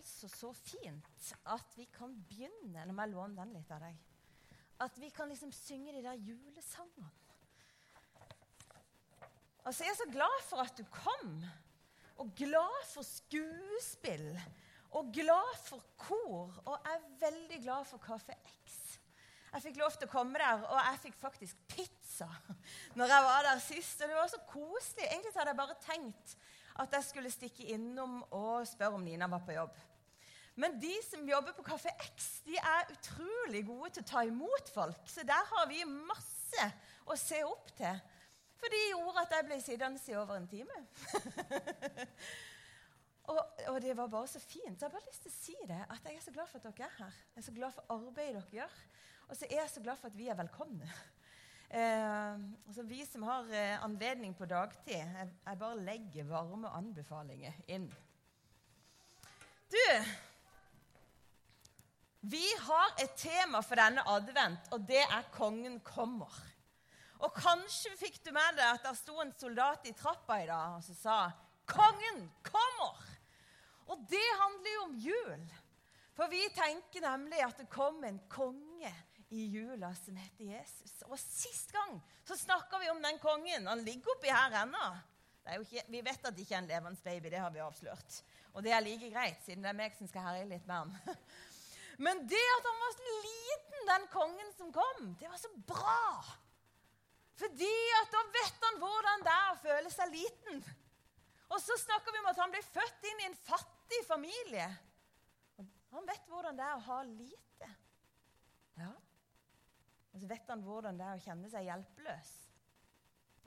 altså så fint at vi kan begynne Nå må jeg låne den litt av deg. At vi kan liksom synge de der julesangene. Altså, Jeg er så glad for at du kom, og glad for skuespill. Og glad for kor, og jeg er veldig glad for Kaffe X. Jeg fikk lov til å komme der, og jeg fikk faktisk pizza når jeg var der sist. Og det var så koselig. Egentlig hadde jeg bare tenkt at jeg skulle stikke innom og spørre om Nina var på jobb. Men de som jobber på Kafé X, de er utrolig gode til å ta imot folk. Så der har vi masse å se opp til. For de gjorde at jeg ble sittende i over en time. og, og, det var bare så fint. Så jeg har bare lyst til å si det, at jeg er så glad for at dere er her. Jeg er så glad for arbeidet dere gjør. Og så er jeg så glad for at vi er velkomne. Eh, altså vi som har eh, anledning på dagtid, jeg, jeg, bare legger varme anbefalinger inn. Du Vi har et tema for denne advent, og det er 'Kongen kommer'. Og kanskje fikk du med deg at det sto en soldat i trappa i dag og som sa 'Kongen kommer'. Og det handler jo om jul. For vi tenker nemlig at det kom en konge i jula som heter Jesus. Og sist gang så snakka vi om den kongen. Han ligger oppi her ennå. Vi vet at det ikke er en levende baby, det har vi avslørt. Og det er like greit, siden det er meg som skal herje litt med han. Men det at han var så liten, den kongen som kom, det var så bra. Fordi at da vet han hvordan det er å føle seg liten. Og så snakker vi om at han ble født inn i en fattig familie. Han vet hvordan det er å ha lite. Ja. Og så vet han hvordan det er å kjenne seg hjelpeløs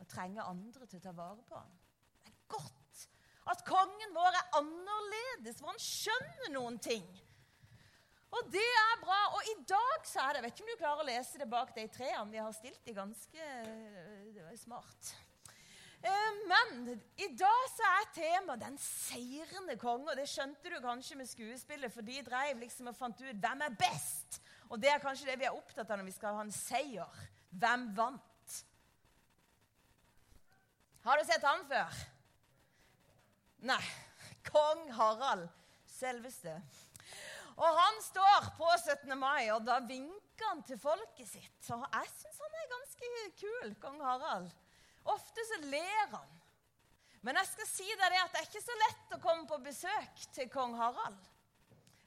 og trenge andre til å ta vare på ham. Det er godt at kongen vår er annerledes, for han skjønner noen ting. Og det er bra. Og i dag så er det Jeg vet ikke om du klarer å lese det bak de trærne. Vi har stilt de ganske Det var smart. Eh, men i dag så er temaet den seirende konge. Og det skjønte du kanskje med skuespillet, for de drev liksom og fant ut hvem er best. Og det er kanskje det vi er opptatt av når vi skal ha en seier. Hvem vant? Har du sett han før? Nei. Kong Harald. Selveste. Og han står på 17. mai, og da vinker han til folket sitt. Så jeg syns han er ganske kul, kong Harald. Ofte så ler han. Men jeg skal si deg det at det er ikke så lett å komme på besøk til kong Harald.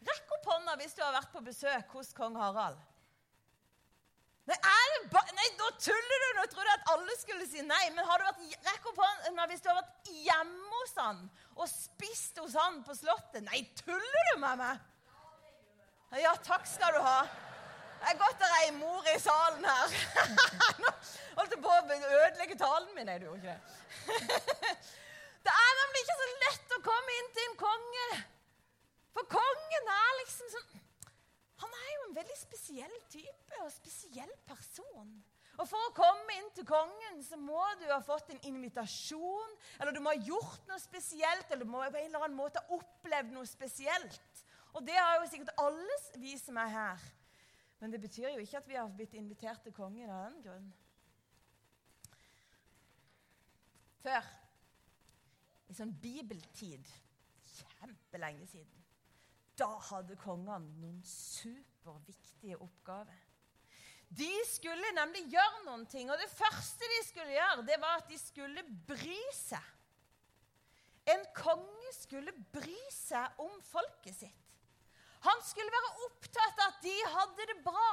Rekk opp hånda hvis du har vært på besøk hos kong Harald. Nei, nei, nå tuller du! Nå trodde jeg at alle skulle si nei. Men har du vært, rekk opp hånda hvis du har vært hjemme hos han og spist hos han på Slottet. Nei, tuller du med meg? Ja, takk skal du ha. Det er godt det er ei mor i salen her. Nå holdt jeg på å ødelegge talen min. Nei, du gjorde ikke det. Det er nemlig ikke så lett å komme inn til en konge for kongen er liksom sånn Han er jo en veldig spesiell type og spesiell person. Og For å komme inn til kongen så må du ha fått en invitasjon, eller du må ha gjort noe spesielt, eller du må på en eller annen måte ha opplevd noe spesielt. Og det har jo sikkert alle vi som er her. Men det betyr jo ikke at vi har blitt invitert til kongen av den grunn. Før, i sånn bibeltid, kjempelenge siden da hadde kongene noen superviktige oppgaver. De skulle nemlig gjøre noen ting, og det første de skulle gjøre, det var at de skulle bry seg. En konge skulle bry seg om folket sitt. Han skulle være opptatt av at de hadde det bra.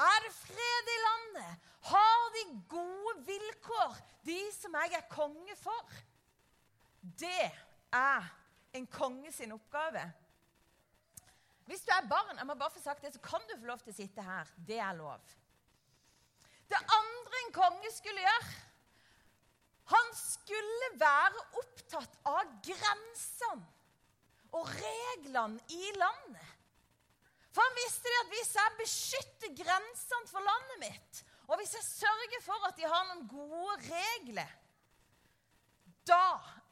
Er det fred i landet? Har de gode vilkår, de som jeg er konge for? Det er en konge sin oppgave. Hvis du er barn, jeg må bare få sagt det, så kan du få lov til å sitte her. Det er lov. Det andre en konge skulle gjøre Han skulle være opptatt av grensene og reglene i landet. For han visste det at hvis jeg beskytter grensene for landet mitt, og hvis jeg sørger for at de har noen gode regler, da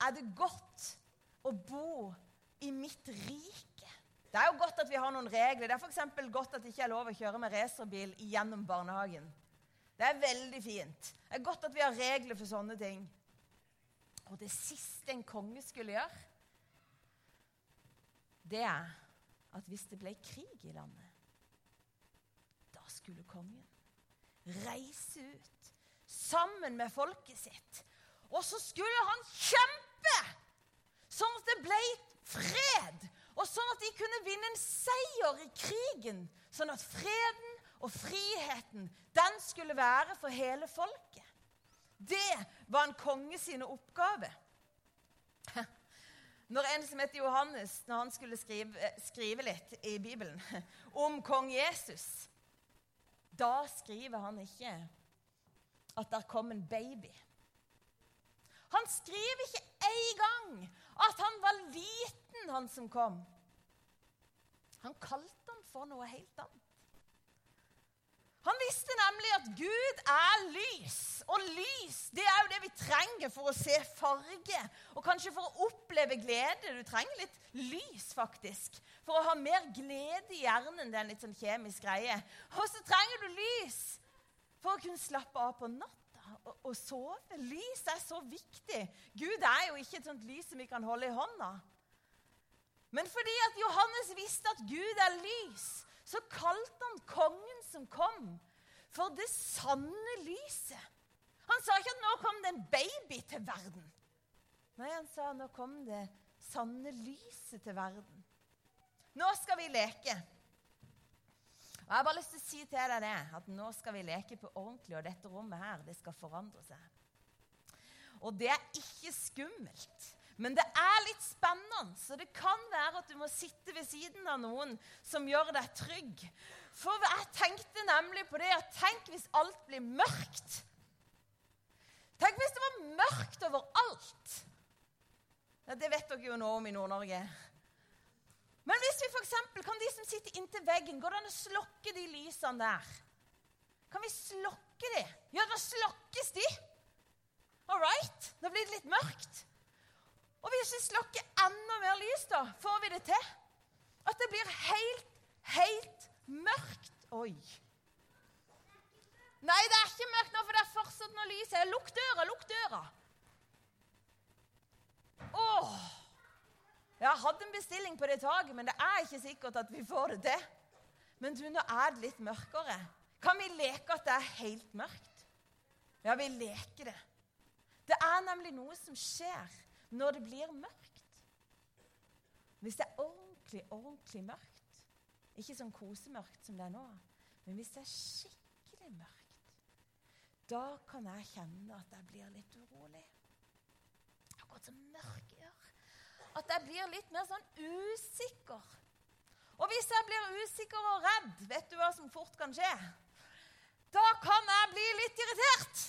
er det godt å bo i mitt rike. Det er jo godt at vi har noen regler. Det er f.eks. godt at det ikke er lov å kjøre med racerbil gjennom barnehagen. Det er veldig fint. Det er godt at vi har regler for sånne ting. Og det siste en konge skulle gjøre, det er at hvis det ble krig i landet, da skulle kongen reise ut sammen med folket sitt. Og så skulle han kjempe sånn at det ble fred, og sånn at de kunne vinne en seier i krigen. Sånn at freden og friheten, den skulle være for hele folket. Det var en konge sine oppgave. Når en som heter Johannes, når han skulle skrive, skrive litt i Bibelen om kong Jesus, da skriver han ikke at der kom en baby. Han skriver ikke en gang at han var liten, han som kom. Han kalte han for noe helt annet. Han visste nemlig at Gud er lys. Og lys det trenger for å se farge. Og kanskje for å oppleve glede. Du trenger litt lys, faktisk. For å ha mer glede i hjernen. Det er en litt sånn kjemisk greie. Og så trenger du lys for å kunne slappe av på natta og, og sove. Lys er så viktig. Gud er jo ikke et sånt lys som vi kan holde i hånda. Men fordi at Johannes visste at Gud er lys, så kalte han kongen som kom, for det sanne lyset. Han sa ikke at 'nå kom det en baby til verden'. Nei, han sa 'nå kom det sanne lyset til verden'. Nå skal vi leke. Og Jeg har bare lyst til å si til deg det, at nå skal vi leke på ordentlig, og dette rommet her, det skal forandre seg. Og det er ikke skummelt. Men det er litt spennende, så det kan være at du må sitte ved siden av noen som gjør deg trygg. For jeg tenkte nemlig på det at tenk hvis alt blir mørkt. Tenk hvis det var mørkt overalt. Ja, det vet dere jo nå om i Nord-Norge. Men hvis vi f.eks. kan de som sitter inntil veggen, går det an å slokke de lysene der? Kan vi slokke de? Ja, da slokkes de. All right? Da blir det litt mørkt. Og hvis vi slokker enda mer lys, da, får vi det til? At det blir helt, helt mørkt. Oi. Nei, det er ikke mørkt nå, for det er fortsatt noe lys her. Lukk døra, lukk døra. Åh. Jeg hadde en bestilling på det taket, men det er ikke sikkert at vi får det til. Men du, nå er det litt mørkere. Kan vi leke at det er helt mørkt? Ja, vi leker det. Det er nemlig noe som skjer når det blir mørkt. Hvis det er ordentlig, ordentlig mørkt, ikke sånn kosemørkt som det er nå, men hvis det er skikkelig mørkt, da kan jeg kjenne at jeg blir litt urolig. Akkurat som mørket gjør. At jeg blir litt mer sånn usikker. Og hvis jeg blir usikker og redd, vet du hva som fort kan skje? Da kan jeg bli litt irritert.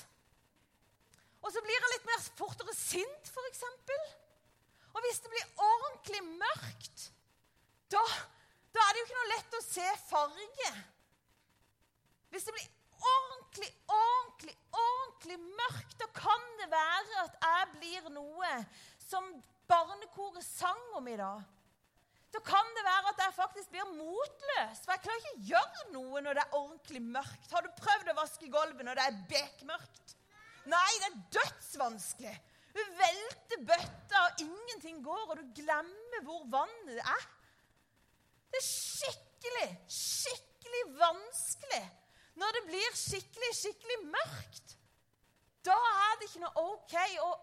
Og så blir jeg litt mer fortere sint, f.eks. Og hvis det blir ordentlig mørkt, da, da, er det jo ikke noe lett å se farge. Hvis det blir ordentlig, ordentlig, ordentlig mørkt, da kan det være at jeg blir noe som barnekoret sang om i dag. Da kan det være at jeg faktisk blir motløs. For jeg klarer ikke å gjøre noe når det er ordentlig mørkt. Har du prøvd å vaske gulvet når det er bekmørkt? Nei, det er dødsvanskelig. Du velter bøtta, og ingenting går, og du glemmer hvor vannet er. Det er skikkelig, skikkelig vanskelig når det blir skikkelig, skikkelig mørkt. Da er det ikke noe OK, og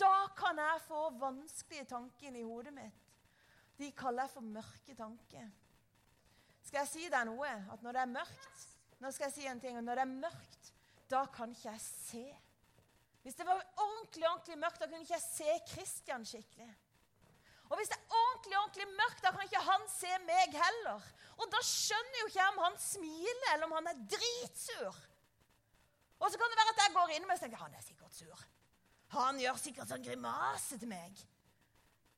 da kan jeg få vanskelige tanker i hodet mitt. De kaller jeg for mørke tanker. Skal jeg si deg noe? At når det er mørkt Nå skal jeg si en ting. Når det er mørkt, da kan ikke jeg se. Hvis det var ordentlig ordentlig mørkt, da kunne ikke jeg se Kristian skikkelig. Og hvis det er ordentlig ordentlig mørkt, da kan ikke han se meg heller. Og da skjønner jo ikke jeg om han smiler, eller om han er dritsur. Og så kan det være at jeg går inn og tenker han er sikkert sur. Han gjør sikkert sånn grimase til meg.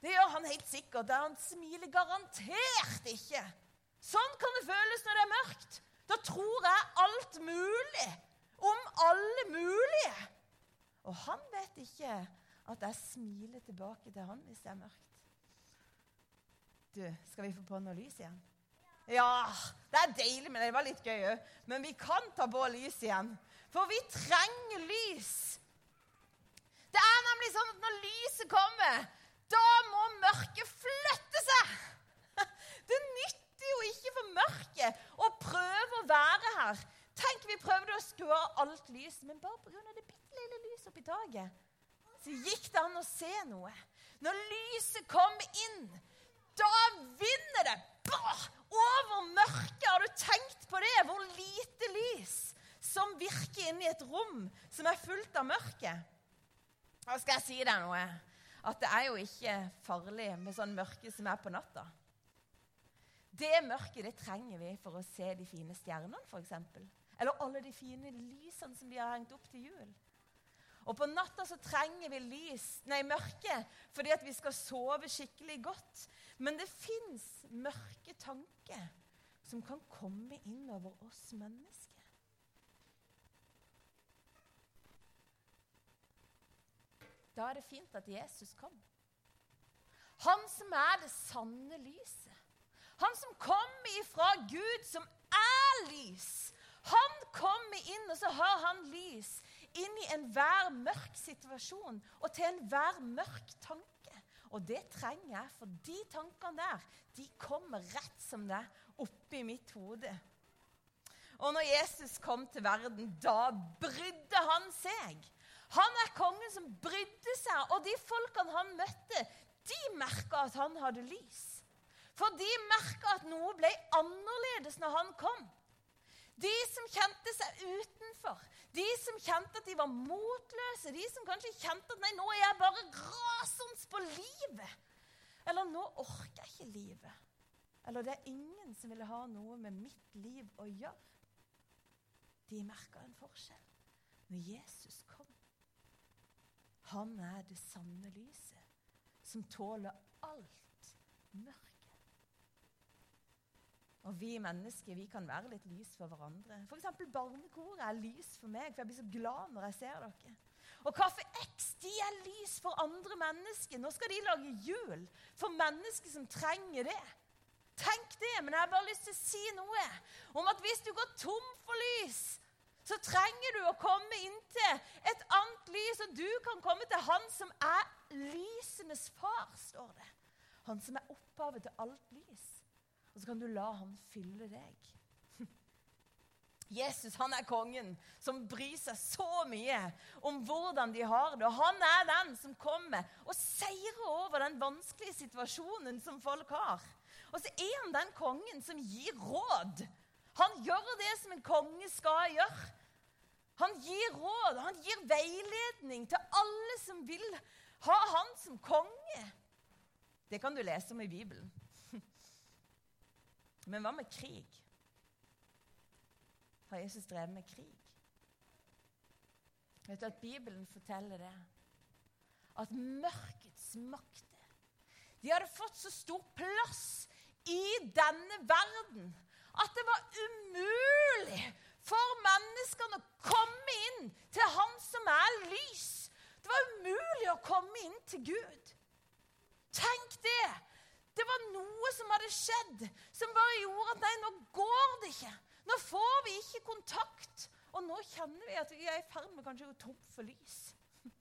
Det gjør han helt sikkert. Han smiler garantert ikke. Sånn kan det føles når det er mørkt. Da tror jeg alt mulig om alle mulige. Og han vet ikke at jeg smiler tilbake til han hvis det er mørkt. Du, eh, skal vi få på noe lys igjen? Ja, det er deilig, men det var litt gøy òg. Men vi kan ta på lys igjen. For vi trenger lys. Det er nemlig sånn at når lyset kommer, da må mørket flytte seg. Det nytter jo ikke for mørket å prøve å være her. Tenk, vi prøvde å skru av alt lyset, men bare pga. det bitte lille lyset oppi taket, så gikk det an å se noe. Når lyset kom inn, da vinner det bah, over mørket. Har du tenkt på det? Hvor lite lys som virker inni et rom som er fullt av mørke. Og skal jeg si deg noe. At det er jo ikke farlig med sånn mørke som er på natta. Det mørket det trenger vi for å se de fine stjernene, f.eks. Eller alle de fine lysene som de har hengt opp til jul. Og på natta så trenger vi lys, nei, mørke fordi at vi skal sove skikkelig godt. Men det fins mørke tanker som kan komme inn over oss mennesker. Da er det fint at Jesus kom. Han som er det sanne lyset. Han som kommer ifra Gud, som er lys. Han kommer inn, og så har han lys inn i enhver mørk situasjon og til enhver mørk tanke. Og det trenger jeg, for de tankene der de kommer rett som det oppi mitt hode. Og når Jesus kom til verden, da brydde han seg. Han er kongen som brydde seg, og de folkene han møtte, de merka at han hadde lys. For de merka at noe ble annerledes når han kom. De som kjente seg utenfor, de som kjente at de var motløse, de som kanskje kjente at nei, nå er jeg bare rasende på livet. Eller nå orker jeg ikke livet. Eller det er ingen som ville ha noe med mitt liv å gjøre. De merka en forskjell når Jesus kom. Han er det sanne lyset som tåler alt mørke. Og vi mennesker vi kan være litt lys for hverandre. F.eks. barnekoret er lys for meg, for jeg blir så glad når jeg ser dere. Og Kaffe X de er lys for andre mennesker. Nå skal de lage jul for mennesker som trenger det. Tenk det, men jeg har bare lyst til å si noe om at hvis du går tom for lys, så trenger du å komme inn til et annet lys, og du kan komme til Han som er lysenes far, står det. Han som er opphavet til alt lys. Og så kan du la han fylle deg. Jesus han er kongen som bryr seg så mye om hvordan de har det. Og han er den som kommer og seirer over den vanskelige situasjonen som folk har. Og så er han den kongen som gir råd. Han gjør det som en konge skal gjøre. Han gir råd, han gir veiledning til alle som vil ha han som konge. Det kan du lese om i Bibelen. Men hva med krig? Har Jesus drevet med krig? Vet du at Bibelen forteller det? At mørkets makter de hadde fått så stor plass i denne verden at det var umulig for menneskene å komme inn til Han som er lys. Det var umulig å komme inn til Gud. Tenk det! Det var noe som hadde skjedd, som bare gjorde at nei, nå går det ikke. Nå får vi ikke kontakt. Og nå kjenner vi at vi er i ferd med kanskje å gå tom for lys.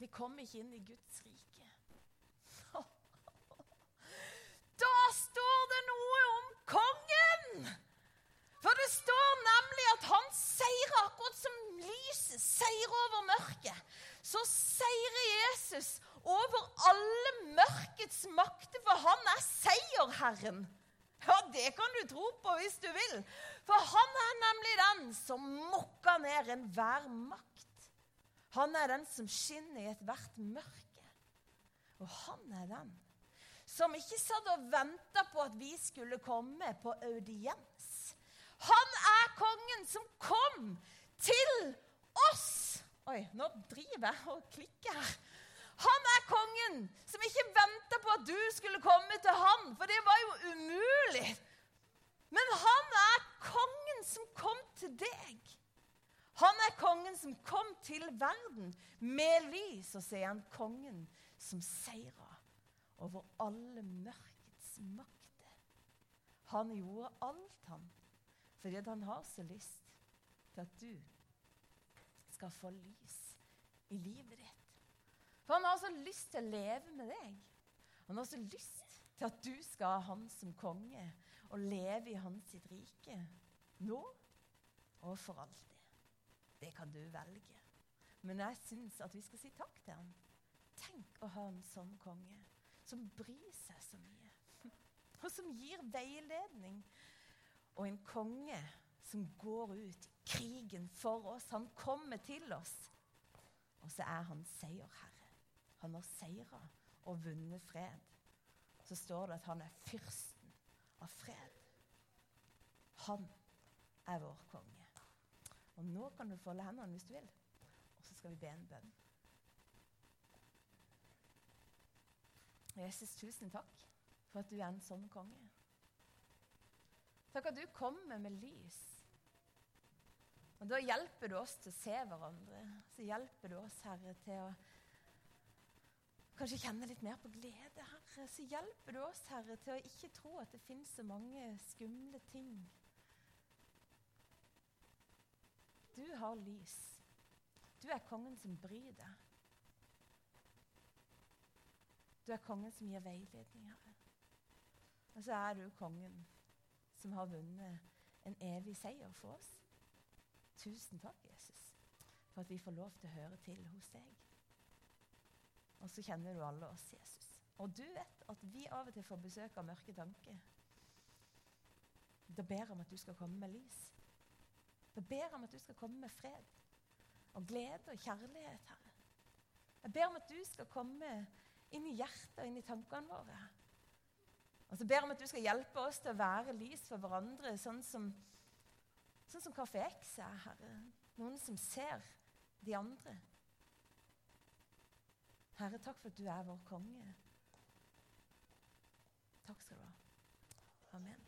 Vi kommer ikke inn i Guds rike. Da står det noe om kongen! For det står nemlig at han seirer akkurat som lyset seirer over mørket. Så seirer Jesus over alle mørkets makter, for han er seierherren. Ja, det kan du tro på hvis du vil. For han er nemlig den som mokker ned enhver makt. Han er den som skinner i ethvert mørke. Og han er den som ikke satt og venta på at vi skulle komme på audiens. Han er kongen som kom til oss. Oi, nå driver jeg og klikker her. Er som ikke venta på at du skulle komme til han, for det var jo umulig. Men han er kongen som kom til deg. Han er kongen som kom til verden med lys, og så er han kongen som seira over alle mørkets makter. Han gjorde alt, han, fordi han har så lyst til at du skal få lys i livet ditt. For han har så lyst til å leve med deg. Han har så lyst til at du skal ha han som konge og leve i hans rike. Nå og for alltid. Det kan du velge. Men jeg syns at vi skal si takk til han. Tenk å ha en sånn konge som bryr seg så mye, og som gir veiledning. Og en konge som går ut i krigen for oss. Han kommer til oss. Og så er han seierherre. Han har seira og vunnet fred. Så står det at han er fyrsten av fred. Han er vår konge. Og nå kan du folde hendene hvis du vil, og så skal vi be en bønn. Jesus, tusen takk for at du er en sånn konge. Takk at du kommer med lys. Og Da hjelper du oss til å se hverandre. Så hjelper du oss, Herre, til å kanskje kjenne litt mer på glede, Herre. Så hjelper du oss, Herre, til å ikke tro at det finnes så mange skumle ting. Du har lys. Du er kongen som bryr deg. Du er kongen som gir veiledning, Herre. Og så er du kongen som har vunnet en evig seier for oss. Tusen takk, Jesus, for at vi får lov til å høre til hos deg. Og så kjenner du alle oss, Jesus. Og du vet at vi av og til får besøk av mørke tanker. Da ber om at du skal komme med lys. Da ber om at du skal komme med fred og glede og kjærlighet, Herre. Jeg ber om at du skal komme inn i hjertet og inn i tankene våre. Og så ber jeg om at du skal hjelpe oss til å være lys for hverandre, sånn som, sånn som Kaffe X er, Herre. Noen som ser de andre. Herre, takk for at du er vår konge. Takk skal du ha. Amen.